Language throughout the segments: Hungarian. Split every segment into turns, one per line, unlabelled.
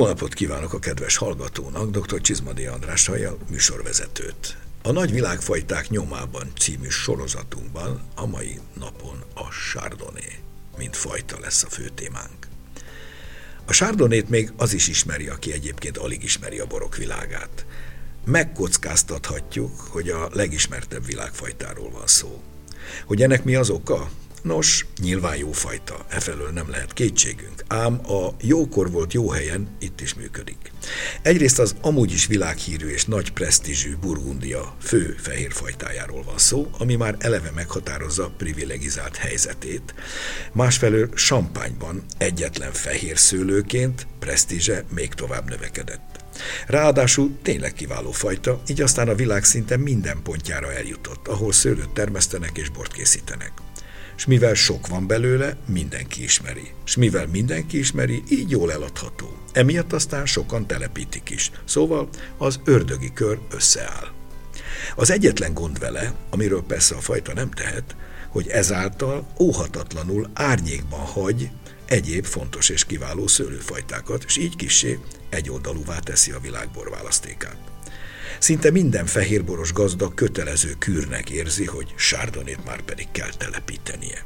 Jó napot kívánok a kedves hallgatónak, dr. Csizmadi András hallja műsorvezetőt. A Nagy világfajták nyomában című sorozatunkban a mai napon a Chardonnay, mint fajta lesz a fő témánk. A Chardonnay-t még az is ismeri, aki egyébként alig ismeri a borok világát. Megkockáztathatjuk, hogy a legismertebb világfajtáról van szó. Hogy ennek mi az oka? Nos, nyilván jó fajta, efelől nem lehet kétségünk, ám a jókor volt jó helyen itt is működik. Egyrészt az amúgy is világhírű és nagy presztízsű Burgundia fő fehérfajtájáról van szó, ami már eleve meghatározza privilegizált helyzetét. Másfelől Sampányban egyetlen fehér szőlőként presztízse még tovább növekedett. Ráadásul tényleg kiváló fajta, így aztán a világ szinte minden pontjára eljutott, ahol szőlőt termesztenek és bort készítenek és mivel sok van belőle, mindenki ismeri. És mivel mindenki ismeri, így jól eladható. Emiatt aztán sokan telepítik is. Szóval az ördögi kör összeáll. Az egyetlen gond vele, amiről persze a fajta nem tehet, hogy ezáltal óhatatlanul árnyékban hagy egyéb fontos és kiváló szőlőfajtákat, és így kissé egyoldalúvá teszi a világbor választékát. Szinte minden fehérboros gazda kötelező kürnek érzi, hogy sárdonét már pedig kell telepítenie.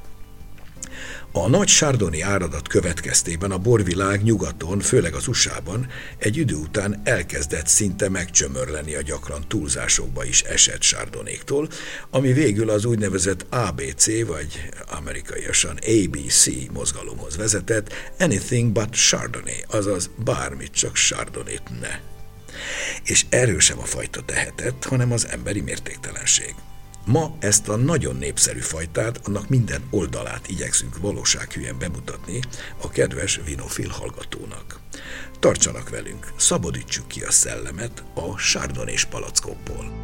A nagy sárdoni áradat következtében a borvilág nyugaton, főleg az USA-ban egy idő után elkezdett szinte megcsömörleni a gyakran túlzásokba is esett sárdonéktól, ami végül az úgynevezett ABC, vagy amerikaiasan ABC mozgalomhoz vezetett, Anything but Chardonnay, azaz bármit csak Chardonnay ne és erről sem a fajta tehetett, hanem az emberi mértéktelenség. Ma ezt a nagyon népszerű fajtát, annak minden oldalát igyekszünk valósághűen bemutatni a kedves vinofil hallgatónak. Tartsanak velünk, szabadítsuk ki a szellemet a sárdonés palackokból.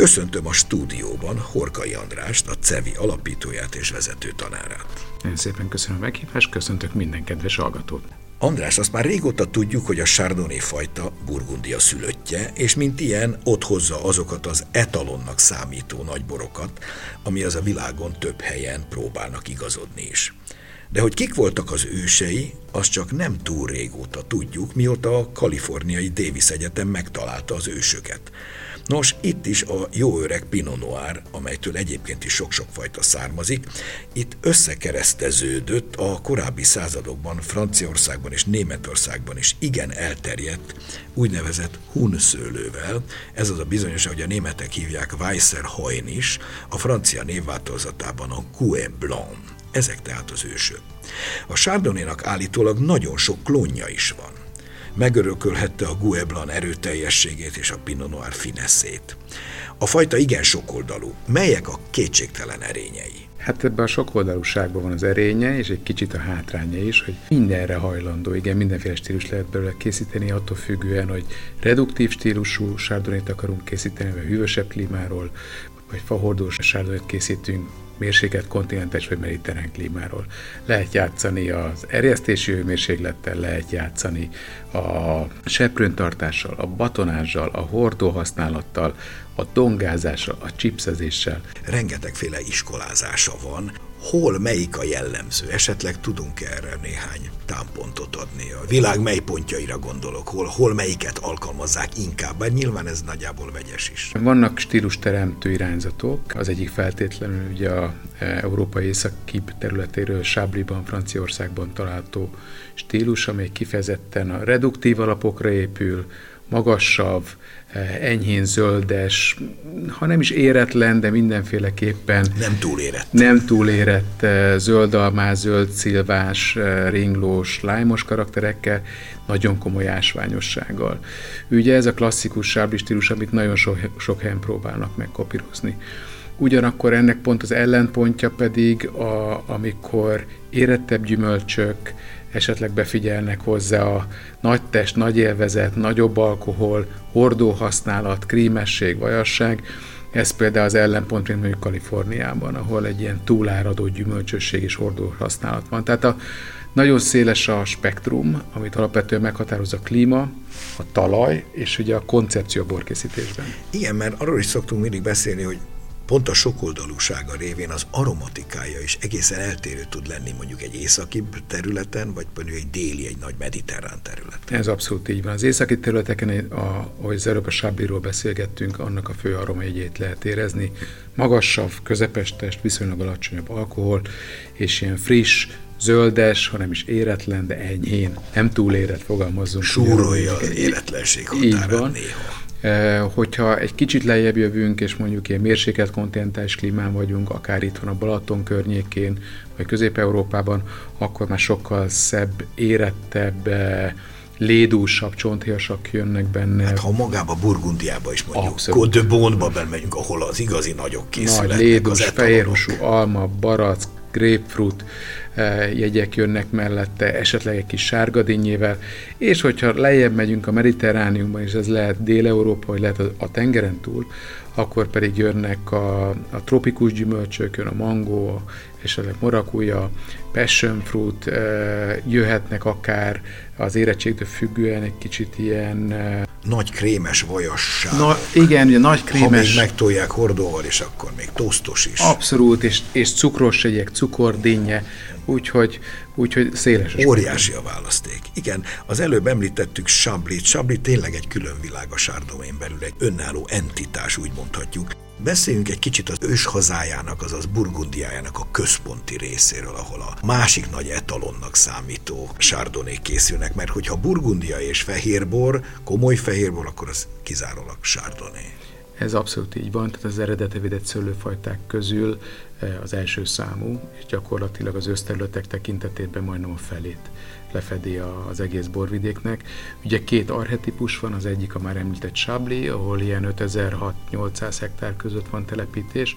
Köszöntöm a stúdióban Horkai Andrást, a CEVI alapítóját és vezető tanárát.
Én szépen köszönöm a meghívást, köszöntök minden kedves hallgatót.
András, azt már régóta tudjuk, hogy a Chardonnay fajta Burgundia szülöttje, és mint ilyen ott hozza azokat az etalonnak számító nagyborokat, ami az a világon több helyen próbálnak igazodni is. De hogy kik voltak az ősei, azt csak nem túl régóta tudjuk, mióta a kaliforniai Davis Egyetem megtalálta az ősöket. Nos, itt is a jó öreg Pinot Noir, amelytől egyébként is sok-sok fajta származik, itt összekereszteződött a korábbi századokban Franciaországban és Németországban is igen elterjedt úgynevezett hunszőlővel, ez az a bizonyos, hogy a németek hívják Weisser Hoin is, a francia névváltozatában a Coué Blanc. Ezek tehát az ősök. A Chardonnay-nak állítólag nagyon sok klónja is van megörökölhette a Gueblan erőteljességét és a Pinot Noir fineszét. A fajta igen sokoldalú. Melyek a kétségtelen erényei?
Hát ebben a sokoldalúságban van az erénye, és egy kicsit a hátránya is, hogy mindenre hajlandó, igen, mindenféle stílus lehet belőle készíteni, attól függően, hogy reduktív stílusú sárdonét akarunk készíteni, vagy hűvösebb klímáról, vagy fahordós sárdonét készítünk, mérsékelt kontinentes vagy mediterrán klímáról. Lehet játszani az erjesztési hőmérséklettel, lehet játszani a seprőntartással, a batonással, a hordó használattal, a dongázással, a chipszezéssel.
Rengetegféle iskolázása van, hol melyik a jellemző? Esetleg tudunk erre néhány támpontot adni? A világ mely pontjaira gondolok? Hol, hol melyiket alkalmazzák inkább? Bár nyilván ez nagyjából vegyes is.
Vannak stílusteremtő irányzatok. Az egyik feltétlenül ugye a e, európai északi területéről Sábliban, Franciaországban található stílus, amely kifejezetten a reduktív alapokra épül, magassabb, eh, enyhén zöldes, ha nem is éretlen, de mindenféleképpen
nem túl érett.
Nem túl érett, eh, zöldalmás, zöld szilvás, eh, ringlós, lájmos karakterekkel, nagyon komoly ásványossággal. Ugye ez a klasszikus sábli stílus, amit nagyon sok, sok helyen próbálnak megkopírozni. Ugyanakkor ennek pont az ellenpontja pedig, a, amikor érettebb gyümölcsök, esetleg befigyelnek hozzá a nagy test, nagy élvezet, nagyobb alkohol, hordó használat, krímesség, vajasság, ez például az ellenpont, mint mondjuk Kaliforniában, ahol egy ilyen túláradó gyümölcsösség és hordó használat van. Tehát a, nagyon széles a spektrum, amit alapvetően meghatároz a klíma, a talaj, és ugye a koncepció a borkészítésben.
Igen, mert arról is szoktunk mindig beszélni, hogy pont a sokoldalúsága révén az aromatikája is egészen eltérő tud lenni mondjuk egy északi területen, vagy pedig egy déli, egy nagy mediterrán területen.
Ez abszolút így van. Az északi területeken, a, ahogy az előbb a Sabliról beszélgettünk, annak a fő aromajegyét lehet érezni. Magasabb, közepes test, viszonylag alacsonyabb alkohol, és ilyen friss, zöldes, hanem is éretlen, de enyhén, nem túl érett fogalmazzunk.
Súrolja az éretlenség határát néha.
Eh, hogyha egy kicsit lejjebb jövünk, és mondjuk ilyen mérsékelt kontinentális klímán vagyunk, akár itt van a Balaton környékén, vagy Közép-Európában, akkor már sokkal szebb, érettebb, eh, lédúsabb csonthéjasak jönnek benne. Hát
ha magába Burgundiába is mondjuk, Côte de Bonba bemegyünk, ahol az igazi nagyok készületnek.
Nagy lédús, fehérhúsú alma, barack, grapefruit, jegyek jönnek mellette, esetleg egy kis sárgadinnyével, és hogyha lejjebb megyünk a Mediterrániumban, és ez lehet Dél-Európa, vagy lehet a, tengeren túl, akkor pedig jönnek a, a tropikus gyümölcsök, jön a mangó, esetleg morakúja, passion fruit, jöhetnek akár az érettségtől függően egy kicsit ilyen...
Nagy krémes vajasság.
Na, igen, ugye nagy krémes...
Ha még megtolják hordóval, és akkor még tosztos is.
Abszolút, és, és cukros egyek, cukordínnye, úgyhogy, úgyhogy széles.
Óriási a választék. Igen, az előbb említettük Sablit. Sablit tényleg egy külön világ a Sárdomén belül, egy önálló entitás, úgy mondhatjuk. Beszéljünk egy kicsit az ős hazájának, azaz Burgundiájának a központi részéről, ahol a másik nagy etalonnak számító sárdonék készülnek, mert hogyha Burgundia és fehérbor, komoly fehérbor, akkor az kizárólag sárdoné.
Ez abszolút így van, tehát az eredeti védett szőlőfajták közül eh, az első számú, és gyakorlatilag az összterületek tekintetében majdnem a felét lefedi az egész borvidéknek. Ugye két arhetipus van, az egyik a már említett Sabli, ahol ilyen 5600-800 hektár között van telepítés,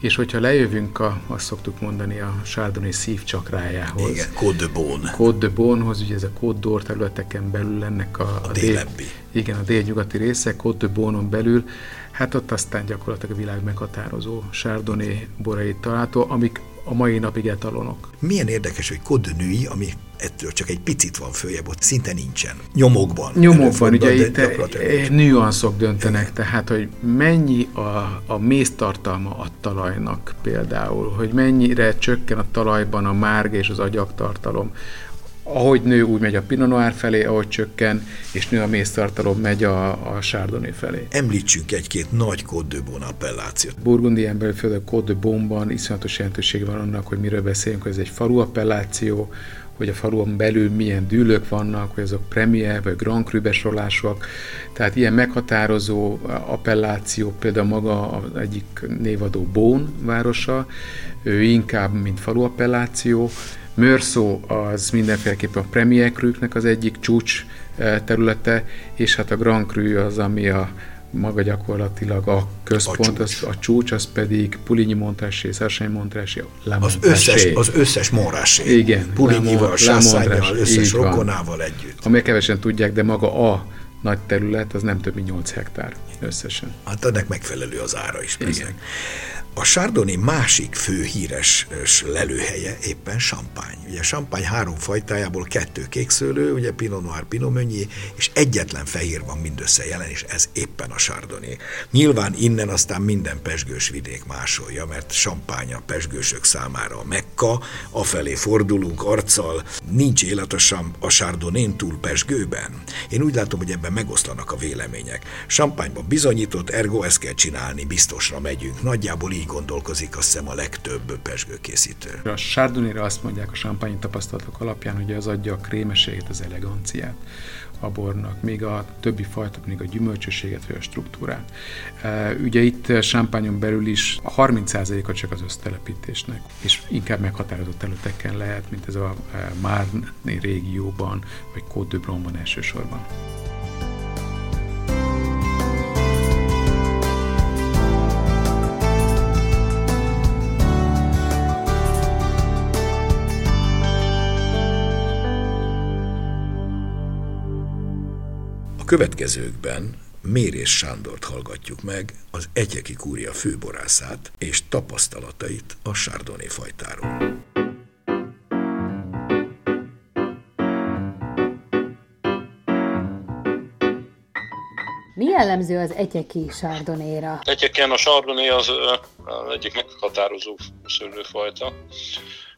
és hogyha lejövünk, a, azt szoktuk mondani, a Sárdoni szívcsakrájához.
Igen, Côte de Beaune.
Côte de Beaune-hoz, ugye ez a Côte d'Or területeken belül ennek a,
a, a dél,
igen, a délnyugati része, Côte de Beaune-on belül, hát ott aztán gyakorlatilag a világ meghatározó Sárdoni borait található, amik a mai napig etalonok.
Milyen érdekes, hogy Nuit, ami ettől csak egy picit van följebb, ott szinte nincsen. Nyomokban.
Nyomokban, ugye itt nüanszok döntenek, Igen. tehát hogy mennyi a, a méztartalma a talajnak például, hogy mennyire csökken a talajban a márg és az agyagtartalom, ahogy nő, úgy megy a Pinot Noir felé, ahogy csökken, és nő a méztartalom, megy a, a Chardonnay felé.
Említsünk egy-két nagy Côte de Bon appellációt.
Burgundián belül, főleg Côte de Bonban iszonyatos jelentőség van annak, hogy miről beszélünk, hogy ez egy falu appelláció, hogy a faluon belül milyen dűlők vannak, hogy azok premier vagy Grand Cru besorolások. Tehát ilyen meghatározó appelláció, például maga az egyik névadó Bón városa, ő inkább, mint falu appelláció. Mörszó az mindenféleképpen a Premier Crüknek az egyik csúcs eh, területe, és hát a Grand Cru az, ami a maga gyakorlatilag a központ, a csúcs, az, a csúcs az pedig Puligny Montrachet, Sarseny Montrachet,
az összes, az összes Montrachet.
Igen.
Pulignyval, Sassányjal, összes rokonával együtt.
Amelyek kevesen tudják, de maga a nagy terület az nem több mint 8 hektár összesen.
Hát ennek megfelelő az ára is. Igen. A Chardonnay másik fő híres lelőhelye éppen Champagne. Ugye Champagne három fajtájából kettő kékszőlő, ugye Pinot Noir, Pinot Meunier, és egyetlen fehér van mindössze jelen, és ez éppen a Chardonnay. Nyilván innen aztán minden pesgős vidék másolja, mert Champagne a pesgősök számára a mekka, afelé fordulunk arccal, nincs élet a, Sam, a Chardonnay túl pesgőben. Én úgy látom, hogy ebben megoszlanak a vélemények. Champagne-ban bizonyított, ergo ezt kell csinálni, biztosra megyünk. Nagyjából így gondolkozik azt hiszem a legtöbb pesgőkészítő.
A sárdonére azt mondják a sampányi tapasztalatok alapján, hogy az adja a krémeséget, az eleganciát a bornak, még a többi fajta, még a gyümölcsösséget vagy a struktúrát. E, ugye itt sámpányon belül is a 30%-a csak az össztelepítésnek, és inkább meghatározott területeken lehet, mint ez a e, Marne régióban, vagy Côte de elsősorban.
Következőkben Mérés Sándort hallgatjuk meg, az Egyeki Kúria főborászát és tapasztalatait a Sárdoni fajtáról.
Mi jellemző az egyeki sardonéra?
Egyeken a sardoné az, az egyik meghatározó szőlőfajta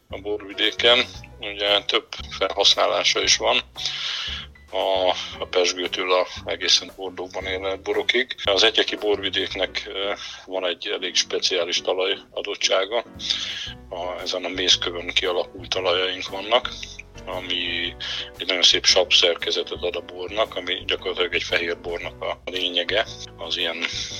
a borvidéken. Ugye több felhasználása is van a, a Pesgőtől a egészen Bordóban élő borokig. Az egyeki borvidéknek van egy elég speciális talaj adottsága. A, ezen a mészkövön kialakult talajaink vannak, ami egy nagyon szép sabb szerkezetet ad a bornak, ami gyakorlatilag egy fehér bornak a lényege. Az ilyen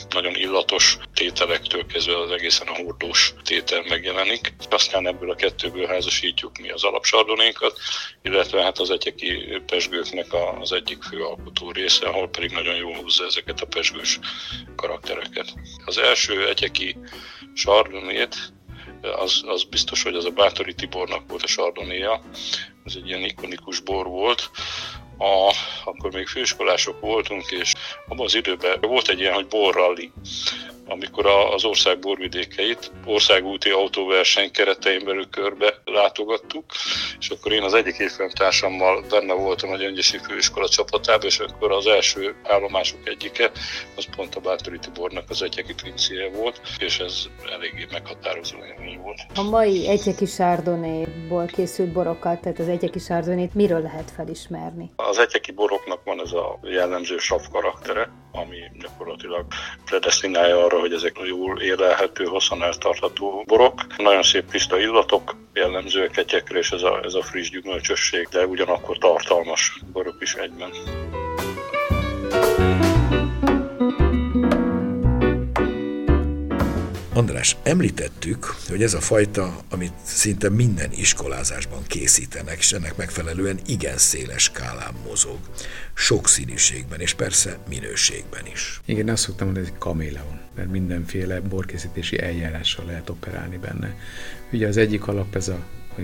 nagyon illatos tételektől kezdve az egészen a hordós tétel megjelenik. Aztán ebből a kettőből házasítjuk mi az alapsardonénkat, illetve hát az egyeki pesgőknek az egyik fő alkotó része, ahol pedig nagyon jól húzza ezeket a pesgős karaktereket. Az első egyeki sardonét az, az biztos, hogy az a Bátori Tibornak volt a sardonéja, ez egy ilyen ikonikus bor volt. A, akkor még főiskolások voltunk, és abban az időben volt egy ilyen, hogy borralli amikor az ország borvidékeit országúti autóverseny keretein belül körbe látogattuk, és akkor én az egyik évfolyamtársammal benne voltam a Gyöngyösi Főiskola csapatában, és akkor az első állomások egyike, az pont a Bátori Tibornak az egyeki pincéje volt, és ez eléggé meghatározó élmény volt.
A mai egyeki sárdonéból készült borokat, tehát az egyeki sárdonét miről lehet felismerni?
Az egyeki boroknak van ez a jellemző sav karaktere, ami gyakorlatilag predestinálja arra, hogy ezek jól élelhető, hosszan eltartható borok. Nagyon szép tiszta illatok jellemzőek egyekre, és ez a, ez a friss gyümölcsösség, de ugyanakkor tartalmas borok is egyben.
András, említettük, hogy ez a fajta, amit szinte minden iskolázásban készítenek, és ennek megfelelően igen széles skálán mozog, sokszínűségben, és persze minőségben is.
Igen, azt szoktam mondani, hogy egy kaméleon, mert mindenféle borkészítési eljárással lehet operálni benne. Ugye az egyik alap ez a,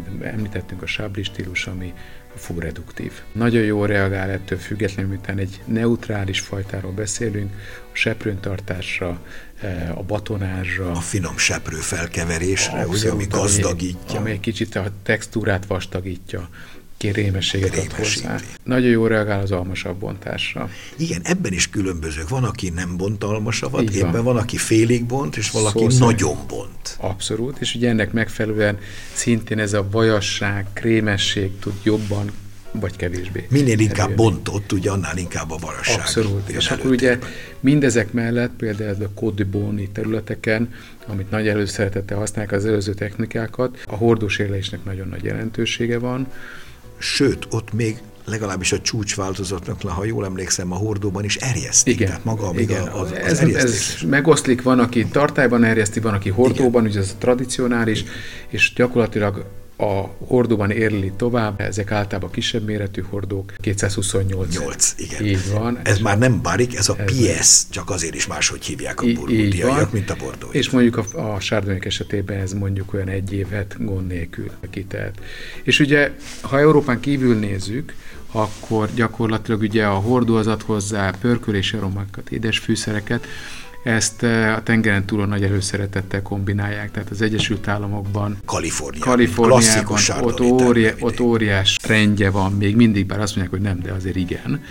hogy említettünk a sábli stílus, ami fúreduktív. Nagyon jól reagál ettől függetlenül, miután egy neutrális fajtáról beszélünk, a seprőntartásra, eh, a batonázsra.
A finom seprő felkeverésre, abszolút, ugye, ami gazdagítja.
Ami, ami egy kicsit a textúrát vastagítja kérémességet ad hozzá. Nagyon jó reagál az almasabb bontásra.
Igen, ebben is különbözők. Van, aki nem bont almasavat, Így van. van, aki félig bont, és valaki Szó nagyon bont.
Abszolút, és ugye ennek megfelelően szintén ez a vajasság, krémesség tud jobban vagy kevésbé.
Minél inkább bontott, ugye annál inkább a varasság.
Abszolút. És akkor ugye mindezek mellett például a Côte területeken, amit nagy előszeretettel használják az előző technikákat, a hordós érlésnek nagyon nagy jelentősége van,
sőt, ott még legalábbis a csúcsváltozatnak, ha jól emlékszem, a hordóban is erjesztik.
Igen,
tehát maga
igen. Az, az ez, ez megoszlik, van, aki tartályban erjeszti, van, aki hordóban, igen. ugye ez a tradicionális, és gyakorlatilag a hordóban érli tovább, ezek általában kisebb méretű hordók, 228.
8, igen.
Így van.
Ez, ez már nem barik, ez a ez PS, csak azért is máshogy hívják a burgundiaiak, mint a bordói.
És mondjuk a, a sárdonyok esetében ez mondjuk olyan egy évet gond nélkül kitelt. És ugye, ha Európán kívül nézzük, akkor gyakorlatilag ugye a hordó az ad hozzá pörkölési aromákat, édes fűszereket, ezt eh, a tengeren túlon nagy előszeretettel kombinálják, tehát az Egyesült Államokban,
Kaliforniában,
Kaliforniában ott, óri, ott óriás trendje van, még mindig, bár azt mondják, hogy nem, de azért igen,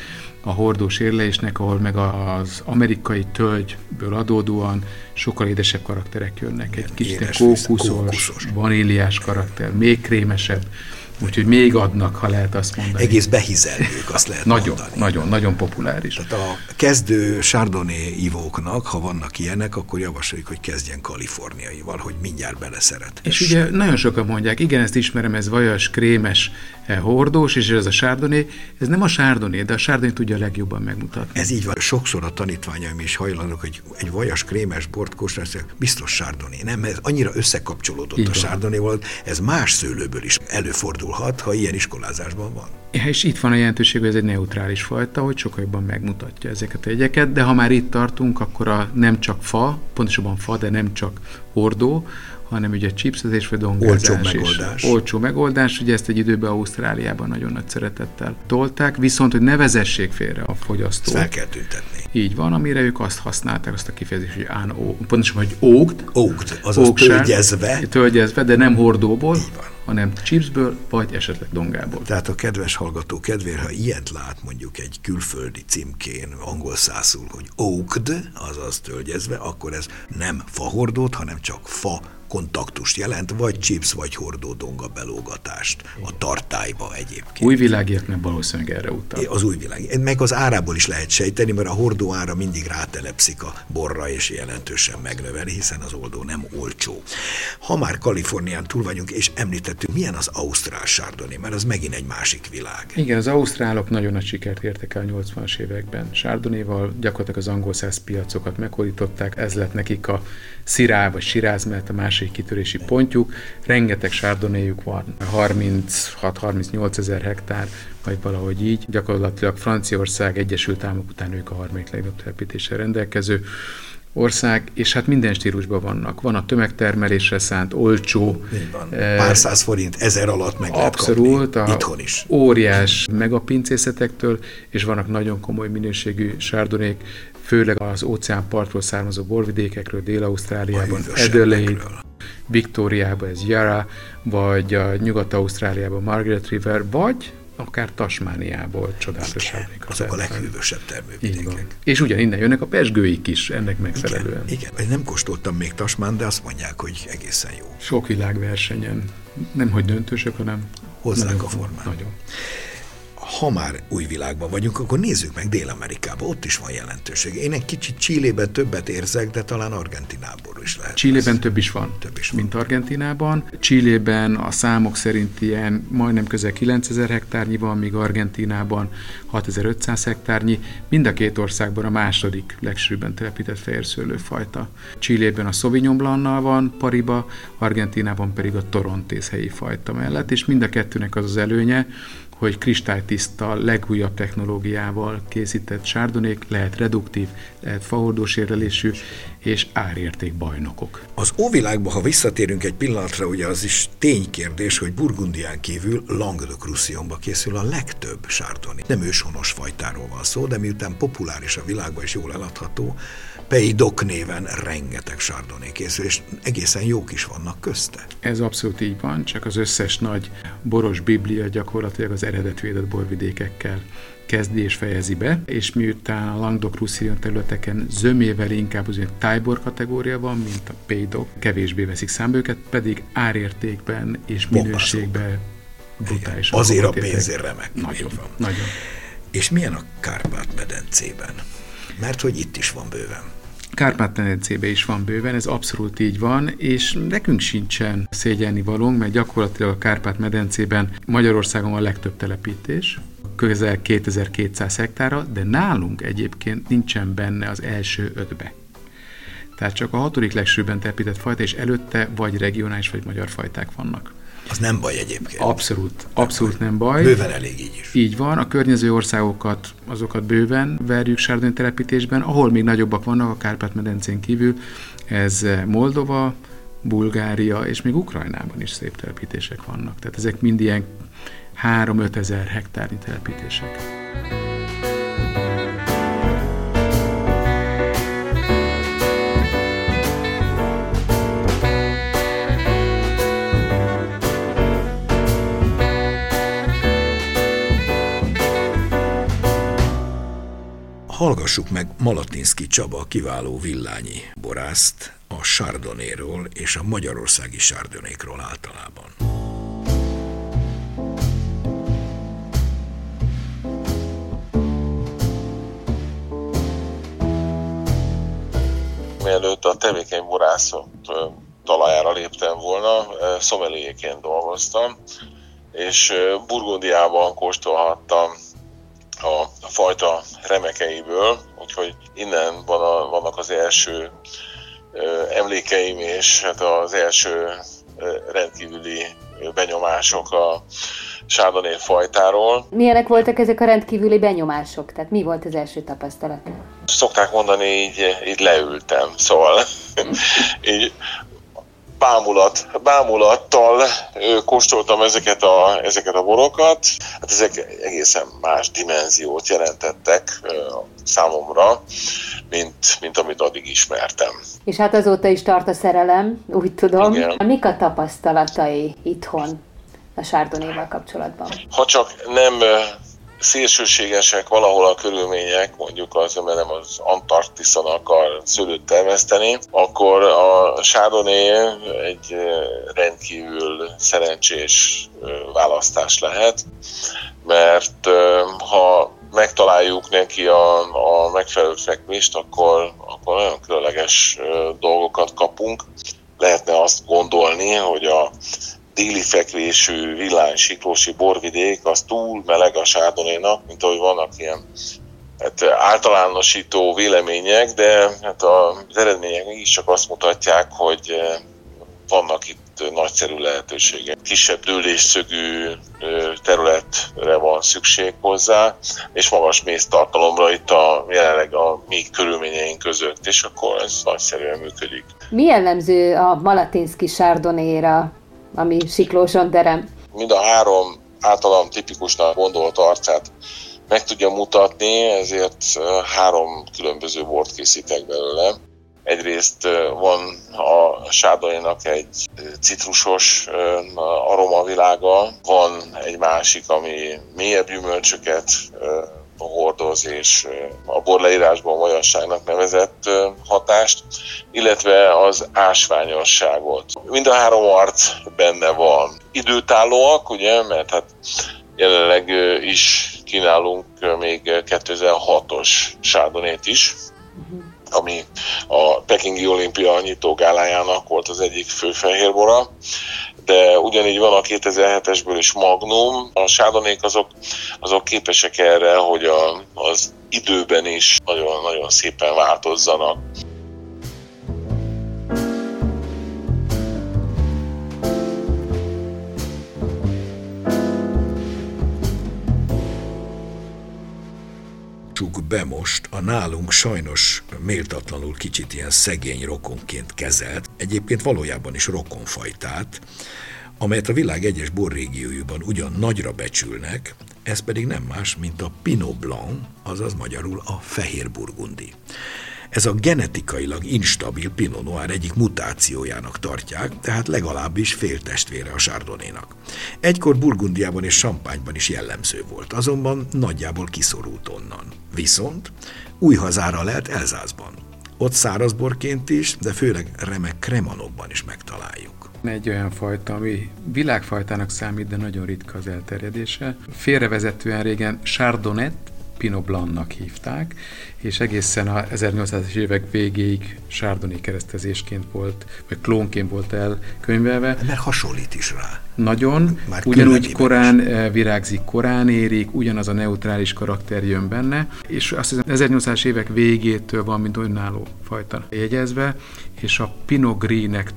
a hordós érlésnek, ahol meg az amerikai tölgyből adódóan sokkal édesebb karakterek jönnek. Egy kicsit kókuszos, kókuszos, vaníliás karakter, még krémesebb Úgyhogy még adnak, ha lehet azt mondani.
Egész behizelők, azt lehet
nagyon,
mondani.
Nagyon, nagyon populáris.
Tehát a kezdő Chardonnay ivóknak, ha vannak ilyenek, akkor javasoljuk, hogy kezdjen kaliforniaival, hogy mindjárt beleszeret.
És ugye nagyon sokan mondják, igen, ezt ismerem, ez vajas, krémes, hordós, és ez a Chardonnay. Ez nem a Chardonnay, de a Chardonnay tudja legjobban megmutatni.
Ez így van. Sokszor a tanítványaim is hajlandók, hogy egy vajas, krémes bort kóstolni, biztos Chardonnay. Nem, ez annyira összekapcsolódott így a Chardonnay volt, ez más szőlőből is előfordul fordulhat, ha ilyen iskolázásban van.
És itt van a jelentőség, hogy ez egy neutrális fajta, hogy sokkal jobban megmutatja ezeket a jegyeket, de ha már itt tartunk, akkor a nem csak fa, pontosabban fa, de nem csak hordó, hanem ugye chipsezés vagy dongázás.
Olcsó megoldás.
Olcsó megoldás, ugye ezt egy időben Ausztráliában nagyon nagy szeretettel tolták, viszont, hogy ne vezessék félre a fogyasztót.
fel kell tüntetni.
Így van, amire ők azt használták, azt a kifejezést, hogy án, pontosan, hogy ógt.
Ógt, azaz tölgyezve.
Tölgyezve, de nem hordóból. Így van hanem chipsből, vagy esetleg dongából.
Tehát a kedves hallgató kedvér, ha ilyet lát mondjuk egy külföldi címkén, angol szászul, hogy oaked, azaz tölgyezve, akkor ez nem fahordót, hanem csak fa kontaktust jelent, vagy chips, vagy hordó donga belógatást a tartályba egyébként.
Új világiaknak valószínűleg erre utal.
Az új világ. Meg az árából is lehet sejteni, mert a hordó ára mindig rátelepszik a borra, és jelentősen megnöveli, hiszen az oldó nem olcsó. Ha már Kalifornián túl vagyunk, és említettük, milyen az Ausztrál sárdoni, mert az megint egy másik világ.
Igen, az ausztrálok nagyon nagy sikert értek el a 80-as években. Sárdonéval gyakorlatilag az angol száz piacokat meghódították, ez lett nekik a szirá vagy siráz, mert a másik kitörési pontjuk. Rengeteg sárdonéjük van, 36-38 ezer hektár, vagy valahogy így. Gyakorlatilag Franciaország, Egyesült Államok után ők a harmadik legnagyobb telepítéssel rendelkező ország, és hát minden stílusban vannak. Van a tömegtermelésre szánt, olcsó.
van. Eh, Pár száz forint, ezer alatt meg
Abszolút,
lehet kapni. Itthon is.
Óriás megapincészetektől, és vannak nagyon komoly minőségű sárdonék, főleg az óceánpartról származó borvidékekről, Dél-Ausztráliában, Adelaide, Victoriában ez Yara, vagy a Nyugat-Ausztráliában Margaret River, vagy akár Tasmániából csodálatos
Igen, azok a leghűvösebb termővidékek.
És ugyaninnen jönnek a pesgőik is ennek megfelelően.
Igen, igen, nem kóstoltam még Tasmán, de azt mondják, hogy egészen jó.
Sok világversenyen, nem hogy döntősök, hanem
hozzák a formát.
Nagyon
ha már új világban vagyunk, akkor nézzük meg Dél-Amerikába, ott is van jelentőség. Én egy kicsit Csillében többet érzek, de talán Argentinából is lehet.
Csillében több is van, több is van, mint Argentinában. Csillében a számok szerint ilyen majdnem közel 9000 hektárnyi van, míg Argentinában 6500 hektárnyi. Mind a két országban a második legsűrűbben telepített fehérszőlőfajta. Csillében a Sauvignon Blanc van pariba, Argentinában pedig a Torontész helyi fajta mellett, és mind a kettőnek az az előnye, hogy kristálytiszta, legújabb technológiával készített sárdonék lehet reduktív, lehet fahordós érlelésű és árérték bajnokok.
Az óvilágban, ha visszatérünk egy pillanatra, ugye az is ténykérdés, hogy Burgundián kívül Languedoc-Roussillonba készül a legtöbb sárdoni. Nem őshonos fajtáról van szó, de miután populáris a világban és jól eladható, Peidok néven rengeteg sárdoné készül, és egészen jók is vannak közte.
Ez abszolút így van, csak az összes nagy boros biblia gyakorlatilag az eredetvédett borvidékekkel kezdi és fejezi be, és miután a Languedoc roussillon területeken zömével inkább az tájbor kategória van, mint a Peidok, kevésbé veszik számba őket, pedig árértékben és minőségben brutális.
Azért a pénzért remek.
Nagyon, van. nagyon.
És milyen a Kárpát-medencében? Mert hogy itt is van bőven.
Kárpát-medencében is van bőven, ez abszolút így van, és nekünk sincsen szégyelni valónk, mert gyakorlatilag a Kárpát-medencében Magyarországon a legtöbb telepítés, közel 2200 hektára, de nálunk egyébként nincsen benne az első ötbe. Tehát csak a hatodik legsőbben telepített fajta, és előtte vagy regionális, vagy magyar fajták vannak.
Az nem baj egyébként.
Abszolút, abszolút nem baj.
Bőven elég így is.
Így van, a környező országokat, azokat bőven verjük sárdony telepítésben, ahol még nagyobbak vannak a Kárpát-medencén kívül, ez Moldova, Bulgária és még Ukrajnában is szép telepítések vannak. Tehát ezek mind ilyen 3-5 ezer hektárnyi telepítések.
Hallgassuk meg Malatinszki Csaba kiváló villányi borászt a Sardonéról és a magyarországi Sardonékról általában.
Mielőtt a tevékeny borászok talajára léptem volna, szomeléjeként dolgoztam, és Burgundiában kóstolhattam a, a fajta remekeiből, úgyhogy innen van a, vannak az első ö, emlékeim, és hát az első ö, rendkívüli benyomások a sárdoné fajtáról.
Milyenek voltak ezek a rendkívüli benyomások? Tehát mi volt az első tapasztalat?
Szokták mondani, így, így leültem, szóval így bámulat, bámulattal kóstoltam ezeket a, ezeket a borokat. Hát ezek egészen más dimenziót jelentettek számomra, mint, mint amit addig ismertem.
És hát azóta is tart a szerelem, úgy tudom. Igen. Mik a tapasztalatai itthon? a Chardonnay-val kapcsolatban?
Ha csak nem szélsőségesek valahol a körülmények, mondjuk az nem az Antarktiszon akar szőlőt termeszteni, akkor a Chardonnay egy rendkívül szerencsés választás lehet, mert ha megtaláljuk neki a, a megfelelő fekvést, akkor, akkor nagyon különleges dolgokat kapunk. Lehetne azt gondolni, hogy a déli fekvésű villány siklósi borvidék az túl meleg a sárdonénak, mint ahogy vannak ilyen hát általánosító vélemények, de hát az eredmények csak azt mutatják, hogy vannak itt nagyszerű lehetőségek. Kisebb dőlésszögű területre van szükség hozzá, és magas méztartalomra itt a jelenleg a mi körülményeink között, és akkor ez nagyszerűen működik.
Mi jellemző a Malatinszki sárdonéra, ami siklóson terem?
Mind a három általam tipikusnak gondolt arcát meg tudja mutatni, ezért három különböző bort készítek belőle. Egyrészt van a sárdainak egy citrusos aromavilága, van egy másik, ami mélyebb gyümölcsöket hordoz és a bor leírásban majasságnak nevezett hatást, illetve az ásványosságot. Mind a három arc benne van. Időtállóak, ugye, mert hát jelenleg is kínálunk még 2006-os sárdonét is, ami a Pekingi olimpia nyitógálájának volt az egyik fő fehérbora, de ugyanígy van a 2007-esből is Magnum. A sádonék azok, azok képesek erre, hogy a, az időben is nagyon-nagyon szépen változzanak.
Be most a nálunk sajnos méltatlanul kicsit ilyen szegény rokonként kezelt, egyébként valójában is rokonfajtát, amelyet a világ egyes borrégiójúban ugyan nagyra becsülnek, ez pedig nem más, mint a Pinot Blanc, azaz magyarul a fehér burgundi. Ez a genetikailag instabil Pinot Noir egyik mutációjának tartják, tehát legalábbis féltestvére a Sardonénak. Egykor Burgundiában és Sampányban is jellemző volt, azonban nagyjából kiszorult onnan. Viszont új hazára lehet Elzászban. Ott szárazborként is, de főleg remek kremanokban is megtaláljuk.
Egy olyan fajta, ami világfajtának számít, de nagyon ritka az elterjedése. Félrevezetően régen Chardonnay Pinot Blancnak hívták, és egészen a 1800-es évek végéig Chardonnay keresztezésként volt, vagy klónként volt elkönyvelve.
Mert hasonlít is rá.
Nagyon, Már ugyanúgy korán is. Eh, virágzik, korán érik, ugyanaz a neutrális karakter jön benne, és azt hiszem 1800-as évek végétől van, mint önálló fajta jegyezve, és a Pinot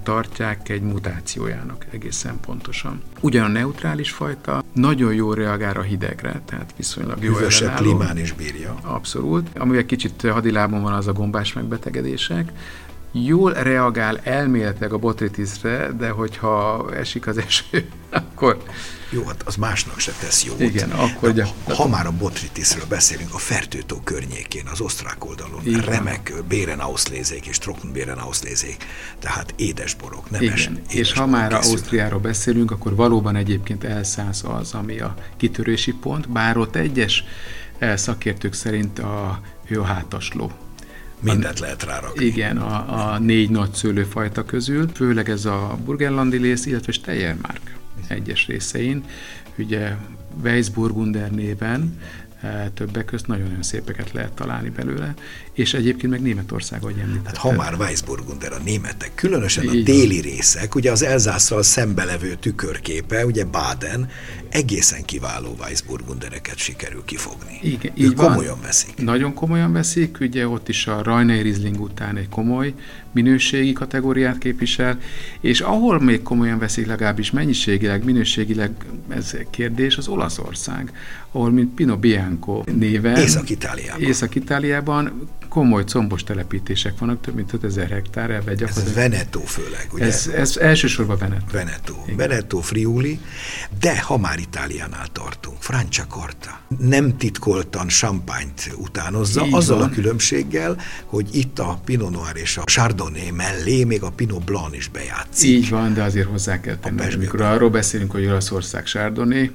tartják egy mutációjának egészen pontosan. Ugyan a neutrális fajta nagyon jól reagál a hidegre, tehát viszonylag jó
Hűvösebb klímán is bírja.
Abszolút. Amivel kicsit hadilában van az a gombás megbetegedések, jól reagál elméletileg a botritisre, de hogyha esik az eső, akkor...
Jó, hát az másnak se tesz jót.
Igen, akkor
de, Ha már a botritisről beszélünk, a Fertőtó környékén, az osztrák oldalon, Igen. remek Bérenauszlézék és Trockenbérenauszlézék, tehát édesborok, nemes Igen.
És ha már Ausztriáról beszélünk, akkor valóban egyébként elszáz az, ami a kitörési pont, bár ott egyes eh, szakértők szerint a, ő a hátasló
Mindent lehet rárakni.
Igen, a, a négy nagy szőlőfajta közül, főleg ez a burgenlandi lész, illetve Steiermark egyes részein, ugye Weissburgunder néven Eh, többek közt nagyon-nagyon szépeket lehet találni belőle, és egyébként meg Németország, ahogy említettem.
Hát ha már Weissburgunder a németek, különösen a déli részek, ugye az Elzásszal szembelevő tükörképe, ugye Baden, egészen kiváló Weissburgundereket sikerül kifogni.
Igen, így
van. komolyan veszik.
Nagyon komolyan veszik, ugye ott is a Rajnai Riesling után egy komoly minőségi kategóriát képvisel, és ahol még komolyan veszik legalábbis mennyiségileg, minőségileg ez kérdés, az Olaszország, ahol mint Pino Bianco néven
Észak-Itáliában.
Észak-Itáliában komoly combos telepítések vannak, több mint 5000 hektár elve
Ez Veneto főleg, ugye?
Ez, ez elsősorban Veneto.
Veneto. Igen. Veneto, Friuli, de ha már Itáliánál tartunk, Franciacorta. Nem titkoltan champányt utánozza, Így azzal van. a különbséggel, hogy itt a Pinot Noir és a Chardonnay mellé még a Pinot Blanc is bejátszik.
Így van, de azért hozzá kell tenni, amikor arról beszélünk, hogy Olaszország Chardonnay,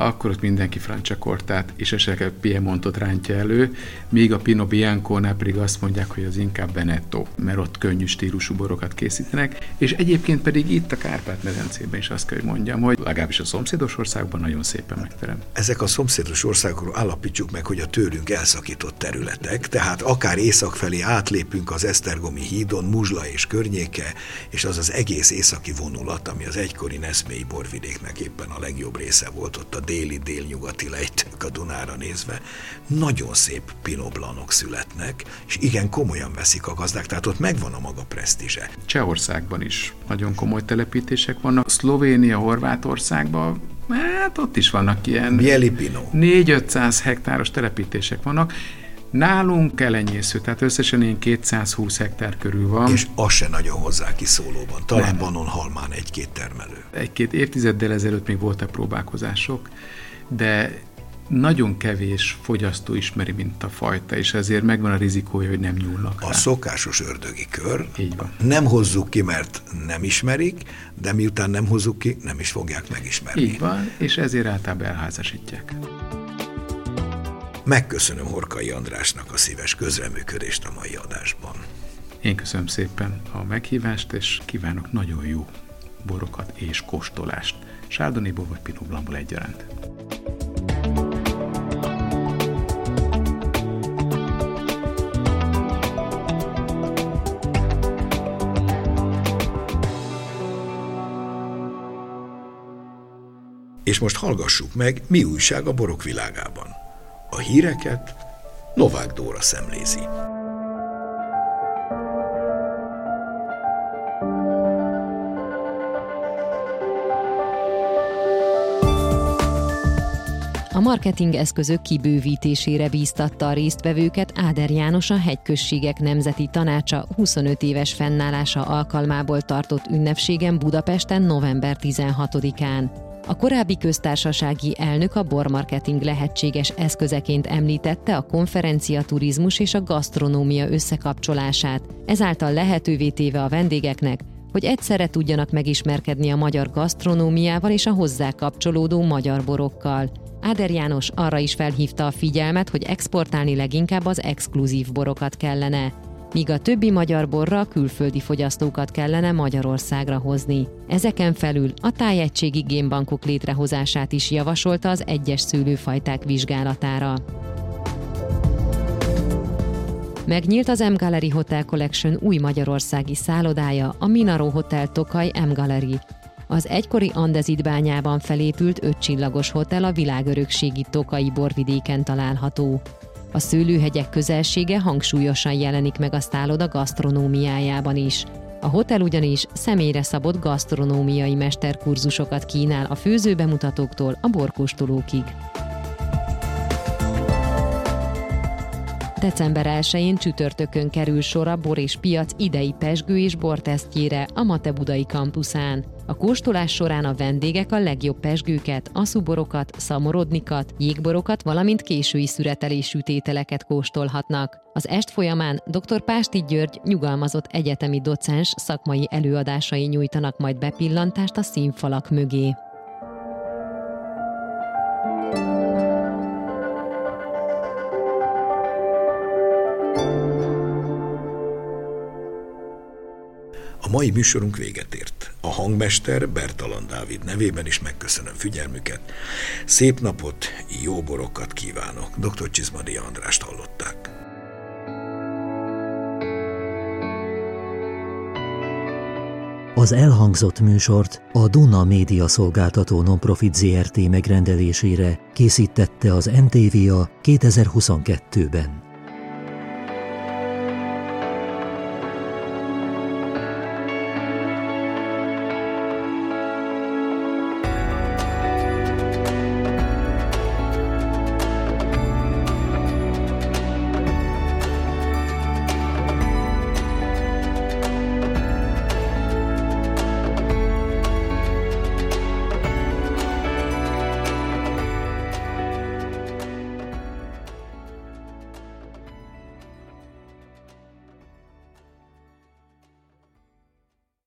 akkor ott mindenki Franciacortát és esetleg Piemontot rántja elő, míg a Pinot bianco pedig azt mondják, hogy az inkább Veneto, mert ott könnyű stílusú borokat készítenek, és egyébként pedig itt a Kárpát-medencében is azt kell, hogy mondjam, hogy legalábbis a szomszédos országban nagyon szépen megterem.
Ezek a szomszédos országokról állapítsuk meg, hogy a tőlünk elszakított területek, tehát akár észak felé átlépünk az Esztergomi hídon, Muzsla és környéke, és az az egész északi vonulat, ami az egykori Neszmélyi borvidéknek éppen a legjobb része volt ott a déli-délnyugati lejtők a Dunára nézve, nagyon szép pinoblanok születnek, és igen komolyan veszik a gazdák, tehát ott megvan a maga presztízse.
Csehországban is nagyon komoly telepítések vannak, Szlovénia, Horvátországban Hát ott is vannak ilyen
Bieli Pino.
4-500 hektáros telepítések vannak, Nálunk elenyésző, tehát összesen én 220 hektár körül van.
És az se nagyon hozzá kiszólóban. Talán Nem. Banon halmán egy-két termelő.
Egy-két évtizeddel ezelőtt még voltak próbálkozások, de nagyon kevés fogyasztó ismeri, mint a fajta, és ezért megvan a rizikója, hogy nem nyúlnak
A
rá.
szokásos ördögi kör.
Így van.
Nem hozzuk ki, mert nem ismerik, de miután nem hozzuk ki, nem is fogják megismerni.
Így van, és ezért általában elházasítják.
Megköszönöm Horkai Andrásnak a szíves közreműködést a mai adásban.
Én köszönöm szépen a meghívást, és kívánok nagyon jó borokat és kóstolást. Sárdoniból vagy Pinot egyaránt.
És most hallgassuk meg, mi újság a borok világában. A híreket Novák Dóra szemlézi.
A marketing eszközök kibővítésére bíztatta a résztvevőket Áder János a Hegyközségek Nemzeti Tanácsa 25 éves fennállása alkalmából tartott ünnepségen Budapesten november 16-án. A korábbi köztársasági elnök a bormarketing lehetséges eszközeként említette a konferencia turizmus és a gasztronómia összekapcsolását, ezáltal lehetővé téve a vendégeknek, hogy egyszerre tudjanak megismerkedni a magyar gasztronómiával és a hozzá kapcsolódó magyar borokkal. Áder János arra is felhívta a figyelmet, hogy exportálni leginkább az exkluzív borokat kellene míg a többi magyar borra külföldi fogyasztókat kellene Magyarországra hozni. Ezeken felül a tájegységi génbankok létrehozását is javasolta az egyes szőlőfajták vizsgálatára. Megnyílt az M Gallery Hotel Collection új magyarországi szállodája, a Minaro Hotel Tokaj M Gallery. Az egykori Andezit bányában felépült ötcsillagos hotel a világörökségi Tokai borvidéken található. A szőlőhegyek közelsége hangsúlyosan jelenik meg a szálloda gasztronómiájában is. A hotel ugyanis személyre szabott gasztronómiai mesterkurzusokat kínál a főzőbemutatóktól a borkóstolókig. December 1-én csütörtökön kerül sor a bor és piac idei pesgő és bortesztjére a Mate Budai kampuszán. A kóstolás során a vendégek a legjobb pesgőket, aszuborokat, szamorodnikat, jégborokat, valamint késői szüretelésű tételeket kóstolhatnak. Az est folyamán dr. Pásti György nyugalmazott egyetemi docens szakmai előadásai nyújtanak majd bepillantást a színfalak mögé.
A mai műsorunk véget ért. A hangmester Bertalan Dávid nevében is megköszönöm figyelmüket. Szép napot, jó borokat kívánok. Dr. Csizmadi Andrást hallották.
Az elhangzott műsort a Duna Média Szolgáltató Nonprofit ZRT megrendelésére készítette az NTVA 2022-ben.